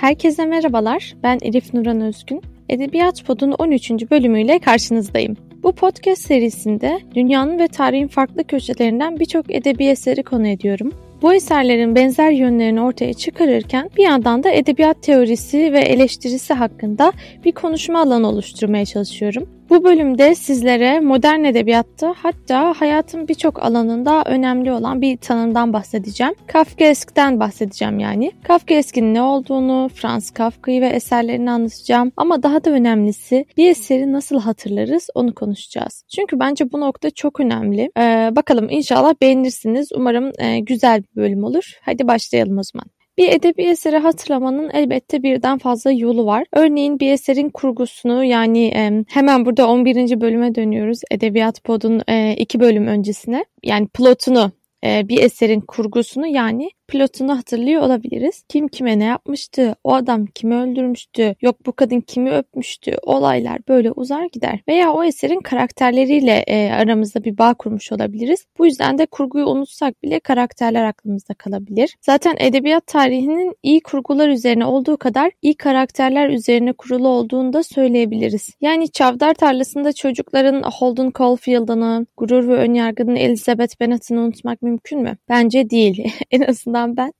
Herkese merhabalar, ben Elif Nuran Özgün. Edebiyat Pod'un 13. bölümüyle karşınızdayım. Bu podcast serisinde dünyanın ve tarihin farklı köşelerinden birçok edebi eseri konu ediyorum. Bu eserlerin benzer yönlerini ortaya çıkarırken bir yandan da edebiyat teorisi ve eleştirisi hakkında bir konuşma alanı oluşturmaya çalışıyorum. Bu bölümde sizlere modern edebiyatta hatta hayatın birçok alanında önemli olan bir tanımdan bahsedeceğim. Kafkaesk'ten bahsedeceğim yani. Kafkaesk'in ne olduğunu, Franz Kafka'yı ve eserlerini anlatacağım. Ama daha da önemlisi bir eseri nasıl hatırlarız onu konuşacağız. Çünkü bence bu nokta çok önemli. Ee, bakalım inşallah beğenirsiniz. Umarım e, güzel bir bölüm olur. Hadi başlayalım o zaman. Bir edebi eseri hatırlamanın elbette birden fazla yolu var. Örneğin bir eserin kurgusunu yani e, hemen burada 11. bölüme dönüyoruz. Edebiyat Pod'un e, iki bölüm öncesine. Yani plotunu e, bir eserin kurgusunu yani plotunu hatırlıyor olabiliriz. Kim kime ne yapmıştı, o adam kimi öldürmüştü, yok bu kadın kimi öpmüştü, olaylar böyle uzar gider. Veya o eserin karakterleriyle e, aramızda bir bağ kurmuş olabiliriz. Bu yüzden de kurguyu unutsak bile karakterler aklımızda kalabilir. Zaten edebiyat tarihinin iyi kurgular üzerine olduğu kadar iyi karakterler üzerine kurulu olduğunu da söyleyebiliriz. Yani Çavdar Tarlası'nda çocukların Holden Caulfield'ını, Gurur ve Önyargı'nın Elizabeth Bennet'ını unutmak mümkün mü? Bence değil. en azından azından ben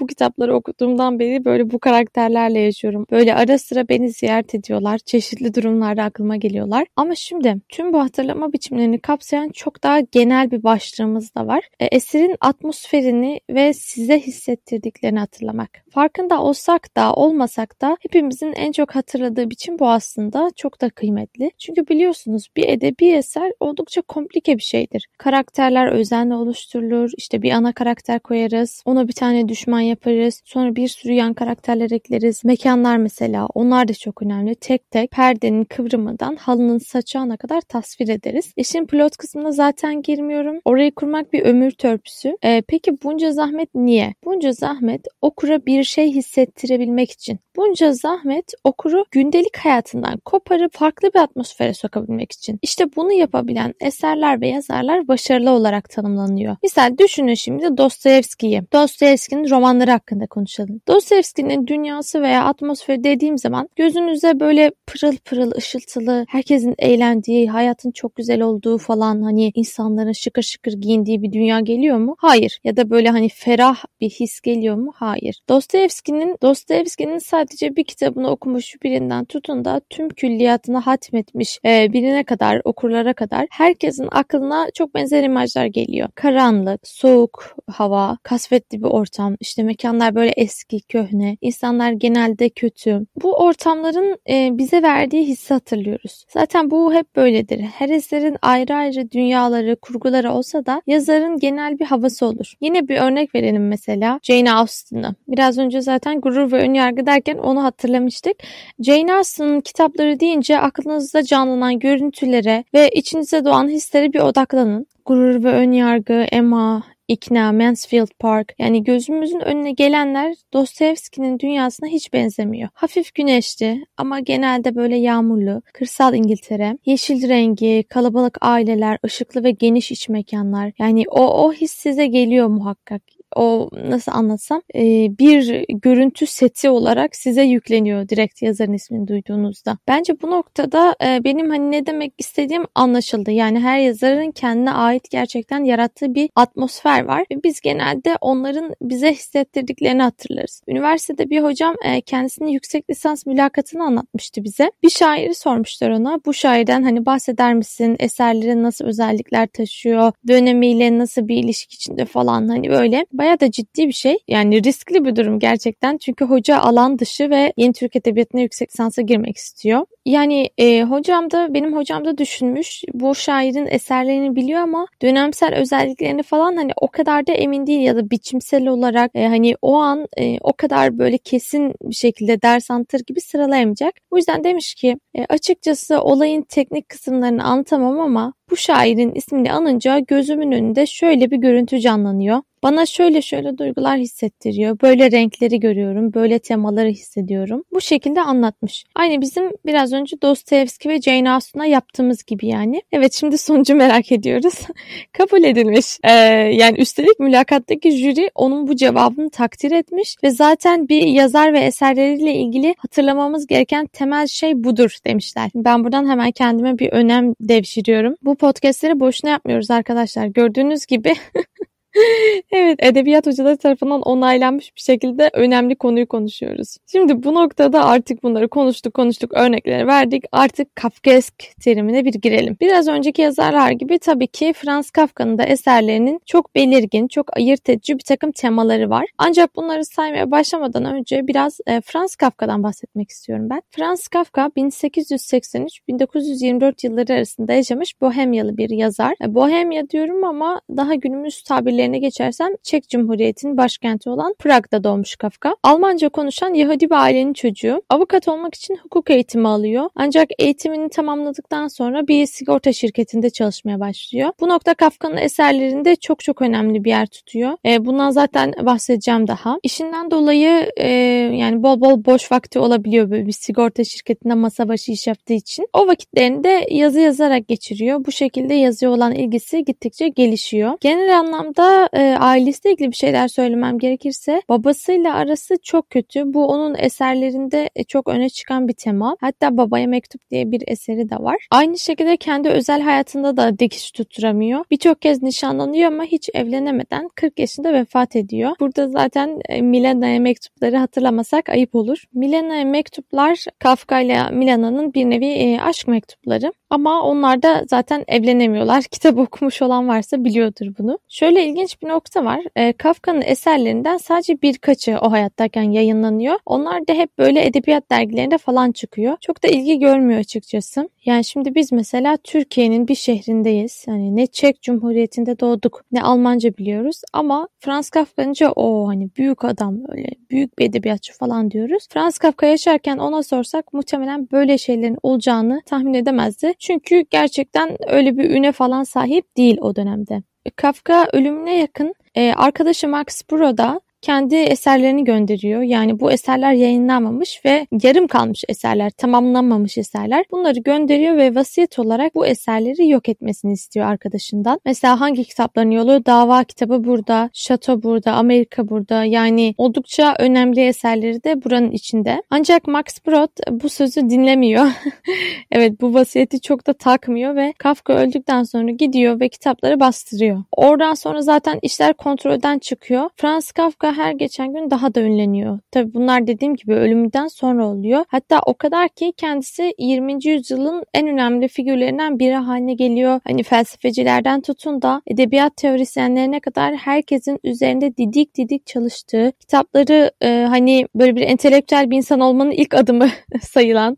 bu kitapları okuduğumdan beri böyle bu karakterlerle yaşıyorum. Böyle ara sıra beni ziyaret ediyorlar. Çeşitli durumlarda aklıma geliyorlar. Ama şimdi tüm bu hatırlama biçimlerini kapsayan çok daha genel bir başlığımız da var. E, eserin atmosferini ve size hissettirdiklerini hatırlamak. Farkında olsak da olmasak da hepimizin en çok hatırladığı biçim bu aslında çok da kıymetli. Çünkü biliyorsunuz bir edebi eser oldukça komplike bir şeydir. Karakterler özenle oluşturulur. İşte bir ana karakter koyarız. Ona bir tane düşman yaparız. Sonra bir sürü yan karakterler ekleriz. Mekanlar mesela onlar da çok önemli. Tek tek perdenin kıvrımından halının saçağına kadar tasvir ederiz. İşin plot kısmına zaten girmiyorum. Orayı kurmak bir ömür törpüsü. Ee, peki bunca zahmet niye? Bunca zahmet okura bir şey hissettirebilmek için. Bunca zahmet okuru gündelik hayatından koparıp farklı bir atmosfere sokabilmek için. İşte bunu yapabilen eserler ve yazarlar başarılı olarak tanımlanıyor. Misal düşünün şimdi Dostoyevski'yi. Dostoyevski'nin romanları hakkında konuşalım. Dostoyevski'nin dünyası veya atmosferi dediğim zaman gözünüze böyle pırıl pırıl ışıltılı, herkesin eğlendiği, hayatın çok güzel olduğu falan hani insanların şıkır şıkır giyindiği bir dünya geliyor mu? Hayır. Ya da böyle hani ferah bir his geliyor mu? Hayır. Dostoyevski'nin Dostoyevski'nin sadece bir kitabını okumuş birinden tutun da tüm külliyatını hatmetmiş e, birine kadar, okurlara kadar herkesin aklına çok benzer imajlar geliyor. Karanlık, soğuk hava, kasvetli bir ortam, işte mekanlar böyle eski, köhne, insanlar genelde kötü. Bu ortamların e, bize verdiği hissi hatırlıyoruz. Zaten bu hep böyledir. Her eserin ayrı ayrı dünyaları, kurguları olsa da yazarın genel bir havası olur. Yine bir örnek verelim mesela Jane Austen'ı. Biraz önce zaten gurur ve önyargı derken onu hatırlamıştık. Jane Austen'ın kitapları deyince aklınızda canlanan görüntülere ve içinize doğan hislere bir odaklanın. Gurur ve önyargı, Emma, ikna, Mansfield Park. Yani gözümüzün önüne gelenler Dostoyevski'nin dünyasına hiç benzemiyor. Hafif güneşli ama genelde böyle yağmurlu, kırsal İngiltere, yeşil rengi, kalabalık aileler, ışıklı ve geniş iç mekanlar. Yani o, o his size geliyor muhakkak o nasıl anlatsam e, bir görüntü seti olarak size yükleniyor direkt yazarın ismini duyduğunuzda. Bence bu noktada e, benim hani ne demek istediğim anlaşıldı. Yani her yazarın kendine ait gerçekten yarattığı bir atmosfer var ve biz genelde onların bize hissettirdiklerini hatırlarız. Üniversitede bir hocam e, kendisinin yüksek lisans mülakatını anlatmıştı bize. Bir şairi sormuşlar ona. Bu şairden hani bahseder misin? Eserlerin nasıl özellikler taşıyor? Dönemiyle nasıl bir ilişki içinde falan hani böyle Baya da ciddi bir şey. Yani riskli bir durum gerçekten. Çünkü hoca alan dışı ve yeni Türk Edebiyatı'na yüksek lisansa girmek istiyor. Yani e, hocam da benim hocam da düşünmüş. Bu şairin eserlerini biliyor ama dönemsel özelliklerini falan hani o kadar da emin değil ya da biçimsel olarak e, hani o an e, o kadar böyle kesin bir şekilde ders anlatır gibi sıralayamayacak. Bu yüzden demiş ki e, açıkçası olayın teknik kısımlarını anlatamam ama bu şairin ismini anınca gözümün önünde şöyle bir görüntü canlanıyor. Bana şöyle şöyle duygular hissettiriyor. Böyle renkleri görüyorum, böyle temaları hissediyorum. Bu şekilde anlatmış. Aynı bizim biraz önce Dostoyevski ve Jane Austen'a yaptığımız gibi yani. Evet şimdi sonucu merak ediyoruz. Kabul edilmiş. Ee, yani üstelik mülakattaki jüri onun bu cevabını takdir etmiş ve zaten bir yazar ve eserleriyle ilgili hatırlamamız gereken temel şey budur demişler. Ben buradan hemen kendime bir önem devşiriyorum. Bu podcastleri boşuna yapmıyoruz arkadaşlar. Gördüğünüz gibi evet, edebiyat hocaları tarafından onaylanmış bir şekilde önemli konuyu konuşuyoruz. Şimdi bu noktada artık bunları konuştuk konuştuk örnekleri verdik. Artık Kafkaesk terimine bir girelim. Biraz önceki yazarlar gibi tabii ki Franz Kafka'nın da eserlerinin çok belirgin, çok ayırt edici bir takım temaları var. Ancak bunları saymaya başlamadan önce biraz e, Franz Kafka'dan bahsetmek istiyorum ben. Franz Kafka 1883-1924 yılları arasında yaşamış Bohemyalı bir yazar. E, Bohemya diyorum ama daha günümüz tabirleri ülkelerine geçersem Çek Cumhuriyeti'nin başkenti olan Prag'da doğmuş Kafka. Almanca konuşan Yahudi bir ailenin çocuğu. Avukat olmak için hukuk eğitimi alıyor. Ancak eğitimini tamamladıktan sonra bir sigorta şirketinde çalışmaya başlıyor. Bu nokta Kafka'nın eserlerinde çok çok önemli bir yer tutuyor. E, bundan zaten bahsedeceğim daha. İşinden dolayı e, yani bol bol boş vakti olabiliyor böyle bir sigorta şirketinde masa başı iş yaptığı için. O vakitlerini de yazı yazarak geçiriyor. Bu şekilde yazıya olan ilgisi gittikçe gelişiyor. Genel anlamda e, ailesiyle ilgili bir şeyler söylemem gerekirse babasıyla arası çok kötü. Bu onun eserlerinde e, çok öne çıkan bir tema. Hatta Babaya Mektup diye bir eseri de var. Aynı şekilde kendi özel hayatında da dikiş tutturamıyor. Birçok kez nişanlanıyor ama hiç evlenemeden 40 yaşında vefat ediyor. Burada zaten e, Milena'ya mektupları hatırlamasak ayıp olur. Milena'ya mektuplar Kafka ile Milana'nın bir nevi e, aşk mektupları. Ama onlar da zaten evlenemiyorlar. Kitap okumuş olan varsa biliyordur bunu. Şöyle ilginç bir nokta var. E, Kafka'nın eserlerinden sadece birkaçı o hayattayken yayınlanıyor. Onlar da hep böyle edebiyat dergilerinde falan çıkıyor. Çok da ilgi görmüyor açıkçası. Yani şimdi biz mesela Türkiye'nin bir şehrindeyiz. Yani ne Çek Cumhuriyeti'nde doğduk ne Almanca biliyoruz ama Franz Kafka'nca o hani büyük adam öyle büyük bir edebiyatçı falan diyoruz. Franz Kafka yaşarken ona sorsak muhtemelen böyle şeylerin olacağını tahmin edemezdi. Çünkü gerçekten öyle bir üne falan sahip değil o dönemde. Kafka ölümüne yakın e, arkadaşı Max Brod da kendi eserlerini gönderiyor. Yani bu eserler yayınlanmamış ve yarım kalmış eserler, tamamlanmamış eserler. Bunları gönderiyor ve vasiyet olarak bu eserleri yok etmesini istiyor arkadaşından. Mesela hangi kitapların yolu? Dava kitabı burada, Şato burada, Amerika burada. Yani oldukça önemli eserleri de buranın içinde. Ancak Max Brod bu sözü dinlemiyor. evet bu vasiyeti çok da takmıyor ve Kafka öldükten sonra gidiyor ve kitapları bastırıyor. Oradan sonra zaten işler kontrolden çıkıyor. Franz Kafka her geçen gün daha da ünleniyor. Tabi bunlar dediğim gibi ölümünden sonra oluyor. Hatta o kadar ki kendisi 20. yüzyılın en önemli figürlerinden biri haline geliyor. Hani felsefecilerden tutun da edebiyat teorisyenlerine kadar herkesin üzerinde didik didik çalıştığı kitapları e, hani böyle bir entelektüel bir insan olmanın ilk adımı sayılan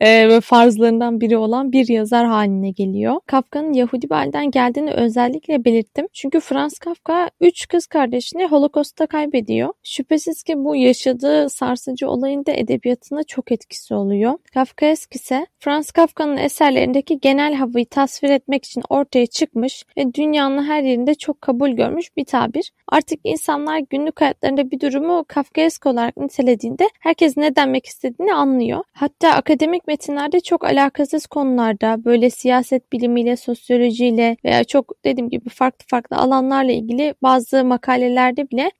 e, farzlarından biri olan bir yazar haline geliyor. Kafka'nın Yahudi bir geldiğini özellikle belirttim. Çünkü Franz Kafka üç kız kardeşini Holocaust'ta kaybediyor. Şüphesiz ki bu yaşadığı sarsıcı olayın da edebiyatına çok etkisi oluyor. Kafkaesk ise Franz Kafka'nın eserlerindeki genel havayı tasvir etmek için ortaya çıkmış ve dünyanın her yerinde çok kabul görmüş bir tabir. Artık insanlar günlük hayatlarında bir durumu Kafkaesk olarak nitelediğinde herkes ne demek istediğini anlıyor. Hatta akademik metinlerde çok alakasız konularda böyle siyaset bilimiyle, sosyolojiyle veya çok dediğim gibi farklı farklı alanlarla ilgili bazı makalelerde bile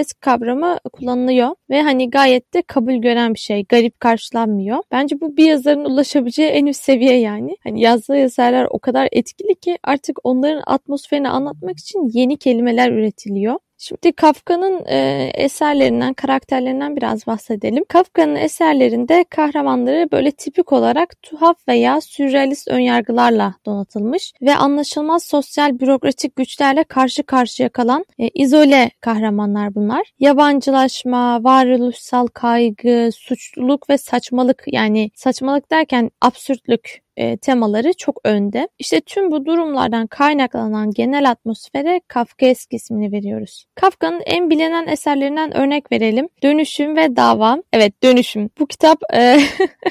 Kafkaesk kavramı kullanılıyor ve hani gayet de kabul gören bir şey. Garip karşılanmıyor. Bence bu bir yazarın ulaşabileceği en üst seviye yani. Hani yazdığı eserler o kadar etkili ki artık onların atmosferini anlatmak için yeni kelimeler üretiliyor. Şimdi Kafka'nın e, eserlerinden, karakterlerinden biraz bahsedelim. Kafka'nın eserlerinde kahramanları böyle tipik olarak tuhaf veya sürrealist önyargılarla donatılmış ve anlaşılmaz sosyal bürokratik güçlerle karşı karşıya kalan e, izole kahramanlar bunlar. Yabancılaşma, varoluşsal kaygı, suçluluk ve saçmalık yani saçmalık derken absürtlük e, temaları çok önde. İşte tüm bu durumlardan kaynaklanan genel atmosfere Kafkaesk ismini veriyoruz. Kafka'nın en bilinen eserlerinden örnek verelim. Dönüşüm ve Dava. Evet dönüşüm. Bu kitap e,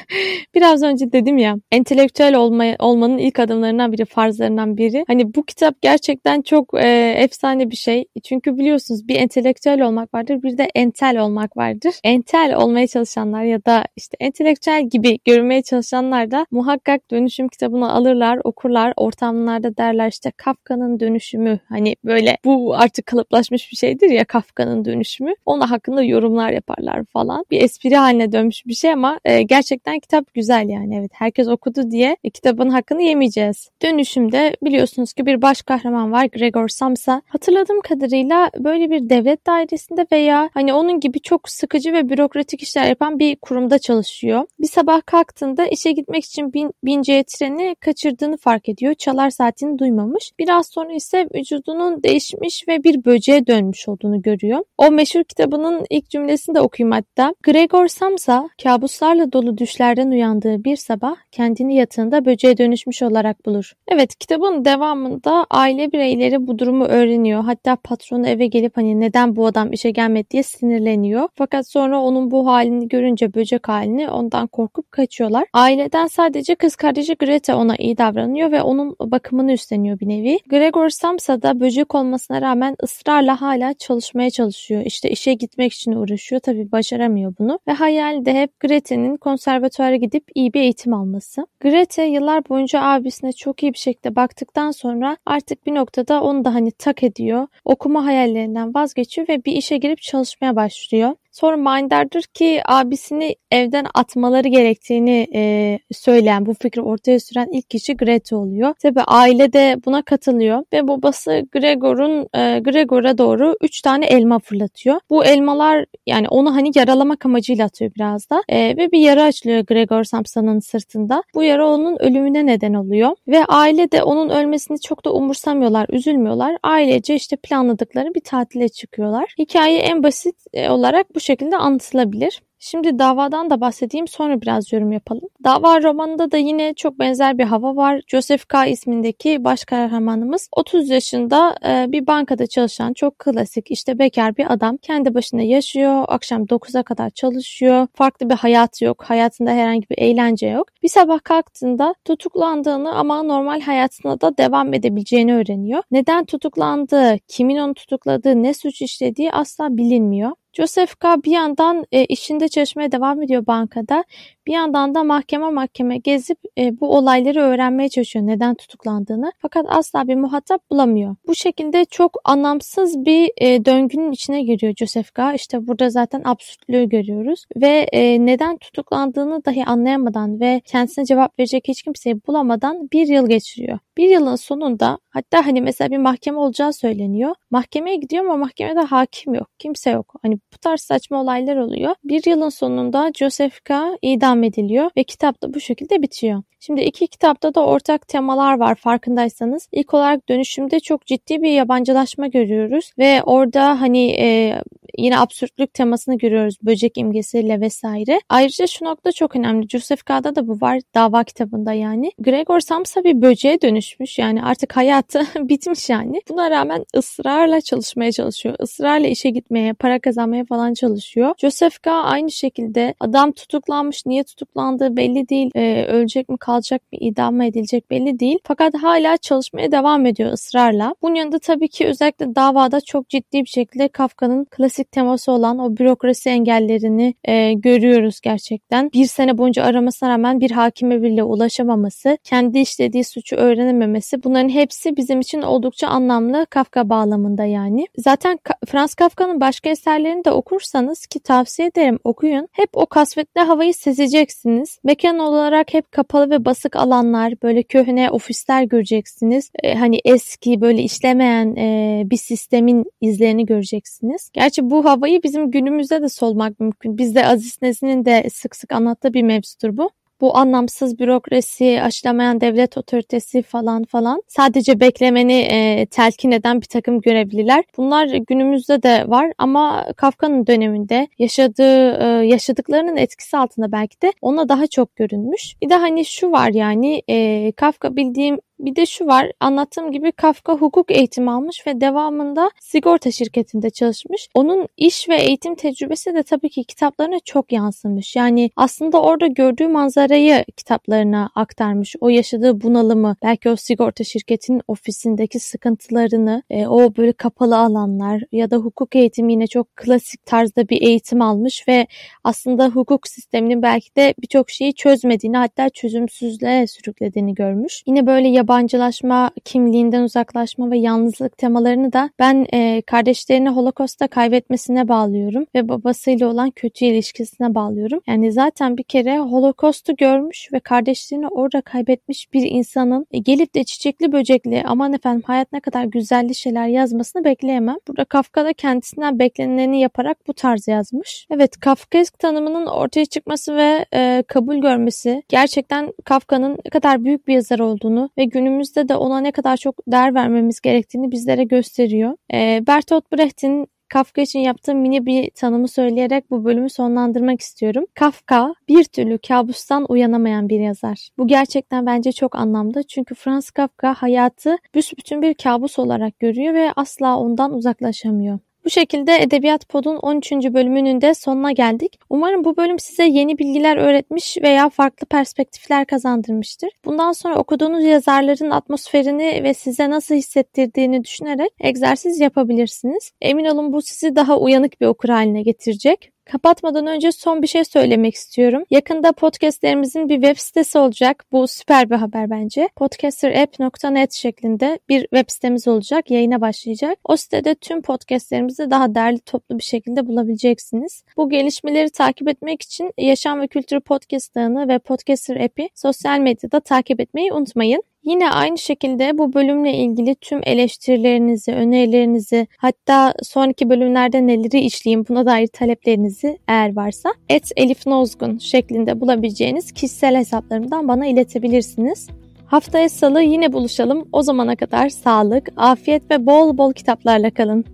biraz önce dedim ya entelektüel olma, olmanın ilk adımlarından biri, farzlarından biri. Hani bu kitap gerçekten çok e, efsane bir şey. Çünkü biliyorsunuz bir entelektüel olmak vardır bir de entel olmak vardır. Entel olmaya çalışanlar ya da işte entelektüel gibi görünmeye çalışanlar da muhakkak dönüşüm kitabını alırlar, okurlar. Ortamlarda derler işte Kafka'nın dönüşümü. Hani böyle bu artık kalıplaşmış bir şeydir ya Kafka'nın dönüşümü. Ona hakkında yorumlar yaparlar falan. Bir espri haline dönmüş bir şey ama e, gerçekten kitap güzel yani. Evet herkes okudu diye e, kitabın hakkını yemeyeceğiz. Dönüşümde biliyorsunuz ki bir baş kahraman var Gregor Samsa. Hatırladığım kadarıyla böyle bir devlet dairesinde veya hani onun gibi çok sıkıcı ve bürokratik işler yapan bir kurumda çalışıyor. Bir sabah kalktığında işe gitmek için bin, bineceği treni kaçırdığını fark ediyor. Çalar saatini duymamış. Biraz sonra ise vücudunun değişmiş ve bir böceğe dönmüş olduğunu görüyor. O meşhur kitabının ilk cümlesini de okuyayım hatta. Gregor Samsa kabuslarla dolu düşlerden uyandığı bir sabah kendini yatağında böceğe dönüşmüş olarak bulur. Evet kitabın devamında aile bireyleri bu durumu öğreniyor. Hatta patronu eve gelip hani neden bu adam işe gelmedi diye sinirleniyor. Fakat sonra onun bu halini görünce böcek halini ondan korkup kaçıyorlar. Aileden sadece kız kardeşi Greta ona iyi davranıyor ve onun bakımını üstleniyor bir nevi. Gregor Samsa da böcek olmasına rağmen ısrarla hala çalışmaya çalışıyor. İşte işe gitmek için uğraşıyor. Tabii başaramıyor bunu. Ve hayal de hep Greta'nın konservatuara gidip iyi bir eğitim alması. Greta yıllar boyunca abisine çok iyi bir şekilde baktıktan sonra artık bir noktada onu da hani tak ediyor. Okuma hayallerinden vazgeçiyor ve bir işe girip çalışmaya başlıyor. Sonra Minder'dır ki abisini evden atmaları gerektiğini e, söyleyen, bu fikri ortaya süren ilk kişi Greta oluyor. Tabi aile de buna katılıyor ve babası Gregor'un e, Gregor'a doğru 3 tane elma fırlatıyor. Bu elmalar yani onu hani yaralamak amacıyla atıyor biraz da e, ve bir yara açılıyor Gregor Samson'ın sırtında. Bu yara onun ölümüne neden oluyor ve aile de onun ölmesini çok da umursamıyorlar, üzülmüyorlar. Ailece işte planladıkları bir tatile çıkıyorlar. Hikaye en basit e, olarak bu bu şekilde anlatılabilir. Şimdi davadan da bahsedeyim sonra biraz yorum yapalım. Dava romanında da yine çok benzer bir hava var. Joseph K. ismindeki baş kahramanımız 30 yaşında e, bir bankada çalışan çok klasik işte bekar bir adam. Kendi başına yaşıyor. Akşam 9'a kadar çalışıyor. Farklı bir hayat yok. Hayatında herhangi bir eğlence yok. Bir sabah kalktığında tutuklandığını ama normal hayatına da devam edebileceğini öğreniyor. Neden tutuklandığı, kimin onu tutukladığı, ne suç işlediği asla bilinmiyor. Joseph K. bir yandan e, işinde çalışmaya devam ediyor bankada. Bir yandan da mahkeme mahkeme gezip e, bu olayları öğrenmeye çalışıyor neden tutuklandığını. Fakat asla bir muhatap bulamıyor. Bu şekilde çok anlamsız bir e, döngünün içine giriyor Joseph K. İşte burada zaten absürtlüğü görüyoruz. Ve e, neden tutuklandığını dahi anlayamadan ve kendisine cevap verecek hiç kimseyi bulamadan bir yıl geçiriyor. Bir yılın sonunda hatta hani mesela bir mahkeme olacağı söyleniyor. Mahkemeye gidiyor ama mahkemede hakim yok. Kimse yok. Hani bu tarz saçma olaylar oluyor. Bir yılın sonunda Joseph K. idam ediliyor ve kitap da bu şekilde bitiyor. Şimdi iki kitapta da ortak temalar var farkındaysanız. İlk olarak dönüşümde çok ciddi bir yabancılaşma görüyoruz ve orada hani e, yine absürtlük temasını görüyoruz böcek imgesiyle vesaire. Ayrıca şu nokta çok önemli. Joseph K'da da bu var dava kitabında yani. Gregor Samsa bir böceğe dönüşmüş yani artık hayatı bitmiş yani. Buna rağmen ısrarla çalışmaya çalışıyor. Israrla işe gitmeye, para kazanmaya falan çalışıyor. Joseph K aynı şekilde adam tutuklanmış. Niye tutuklandığı belli değil. Ee, ölecek mi kalacak mı idam mı edilecek belli değil. Fakat hala çalışmaya devam ediyor ısrarla. Bunun yanında tabii ki özellikle davada çok ciddi bir şekilde Kafka'nın klasik teması olan o bürokrasi engellerini e, görüyoruz gerçekten. Bir sene boyunca aramasına rağmen bir hakime bile ulaşamaması, kendi işlediği suçu öğrenememesi bunların hepsi bizim için oldukça anlamlı Kafka bağlamında yani. Zaten Franz Kafka'nın başka eserlerini de okursanız ki tavsiye ederim okuyun. Hep o kasvetli havayı sezeceksiniz. Mekan olarak hep kapalı ve basık alanlar, böyle köhne ofisler göreceksiniz. E, hani eski böyle işlemeyen e, bir sistemin izlerini göreceksiniz. Gerçi bu havayı bizim günümüzde de solmak mümkün. Bizde Aziz Nesin'in de sık sık anlattığı bir mevzudur bu. Bu anlamsız bürokrasi, aşılamayan devlet otoritesi falan falan. Sadece beklemeni e, telkin eden bir takım görevliler. Bunlar günümüzde de var ama Kafka'nın döneminde yaşadığı e, yaşadıklarının etkisi altında belki de ona daha çok görünmüş. Bir de hani şu var yani e, Kafka bildiğim bir de şu var anlattığım gibi Kafka hukuk eğitimi almış ve devamında sigorta şirketinde çalışmış. Onun iş ve eğitim tecrübesi de tabii ki kitaplarına çok yansımış. Yani aslında orada gördüğü manzarayı kitaplarına aktarmış. O yaşadığı bunalımı, belki o sigorta şirketinin ofisindeki sıkıntılarını, e, o böyle kapalı alanlar ya da hukuk eğitimi yine çok klasik tarzda bir eğitim almış ve aslında hukuk sisteminin belki de birçok şeyi çözmediğini hatta çözümsüzlüğe sürüklediğini görmüş. Yine böyle yabancı yabancılaşma, kimliğinden uzaklaşma ve yalnızlık temalarını da ben e, kardeşlerini Holocaust'ta kaybetmesine bağlıyorum ve babasıyla olan kötü ilişkisine bağlıyorum. Yani zaten bir kere Holocaust'u görmüş ve kardeşlerini orada kaybetmiş bir insanın e, gelip de çiçekli böcekli aman efendim hayat ne kadar güzelli şeyler yazmasını bekleyemem. Burada Kafka da kendisinden beklenileni yaparak bu tarz yazmış. Evet Kafkaesk tanımının ortaya çıkması ve e, kabul görmesi gerçekten Kafka'nın ne kadar büyük bir yazar olduğunu ve günümüzde de ona ne kadar çok değer vermemiz gerektiğini bizlere gösteriyor. E, Bertolt Brecht'in Kafka için yaptığım mini bir tanımı söyleyerek bu bölümü sonlandırmak istiyorum. Kafka bir türlü kabustan uyanamayan bir yazar. Bu gerçekten bence çok anlamlı çünkü Franz Kafka hayatı büsbütün bir kabus olarak görüyor ve asla ondan uzaklaşamıyor. Bu şekilde Edebiyat Pod'un 13. bölümünün de sonuna geldik. Umarım bu bölüm size yeni bilgiler öğretmiş veya farklı perspektifler kazandırmıştır. Bundan sonra okuduğunuz yazarların atmosferini ve size nasıl hissettirdiğini düşünerek egzersiz yapabilirsiniz. Emin olun bu sizi daha uyanık bir okur haline getirecek. Kapatmadan önce son bir şey söylemek istiyorum. Yakında podcastlerimizin bir web sitesi olacak. Bu süper bir haber bence. podcasterapp.net şeklinde bir web sitemiz olacak. Yayına başlayacak. O sitede tüm podcastlerimizi daha değerli toplu bir şekilde bulabileceksiniz. Bu gelişmeleri takip etmek için Yaşam ve Kültürü Podcast ve Podcaster App'i sosyal medyada takip etmeyi unutmayın. Yine aynı şekilde bu bölümle ilgili tüm eleştirilerinizi, önerilerinizi hatta sonraki bölümlerde neleri işleyeyim buna dair taleplerinizi eğer varsa et Elif Nozgun şeklinde bulabileceğiniz kişisel hesaplarımdan bana iletebilirsiniz. Haftaya salı yine buluşalım. O zamana kadar sağlık, afiyet ve bol bol kitaplarla kalın.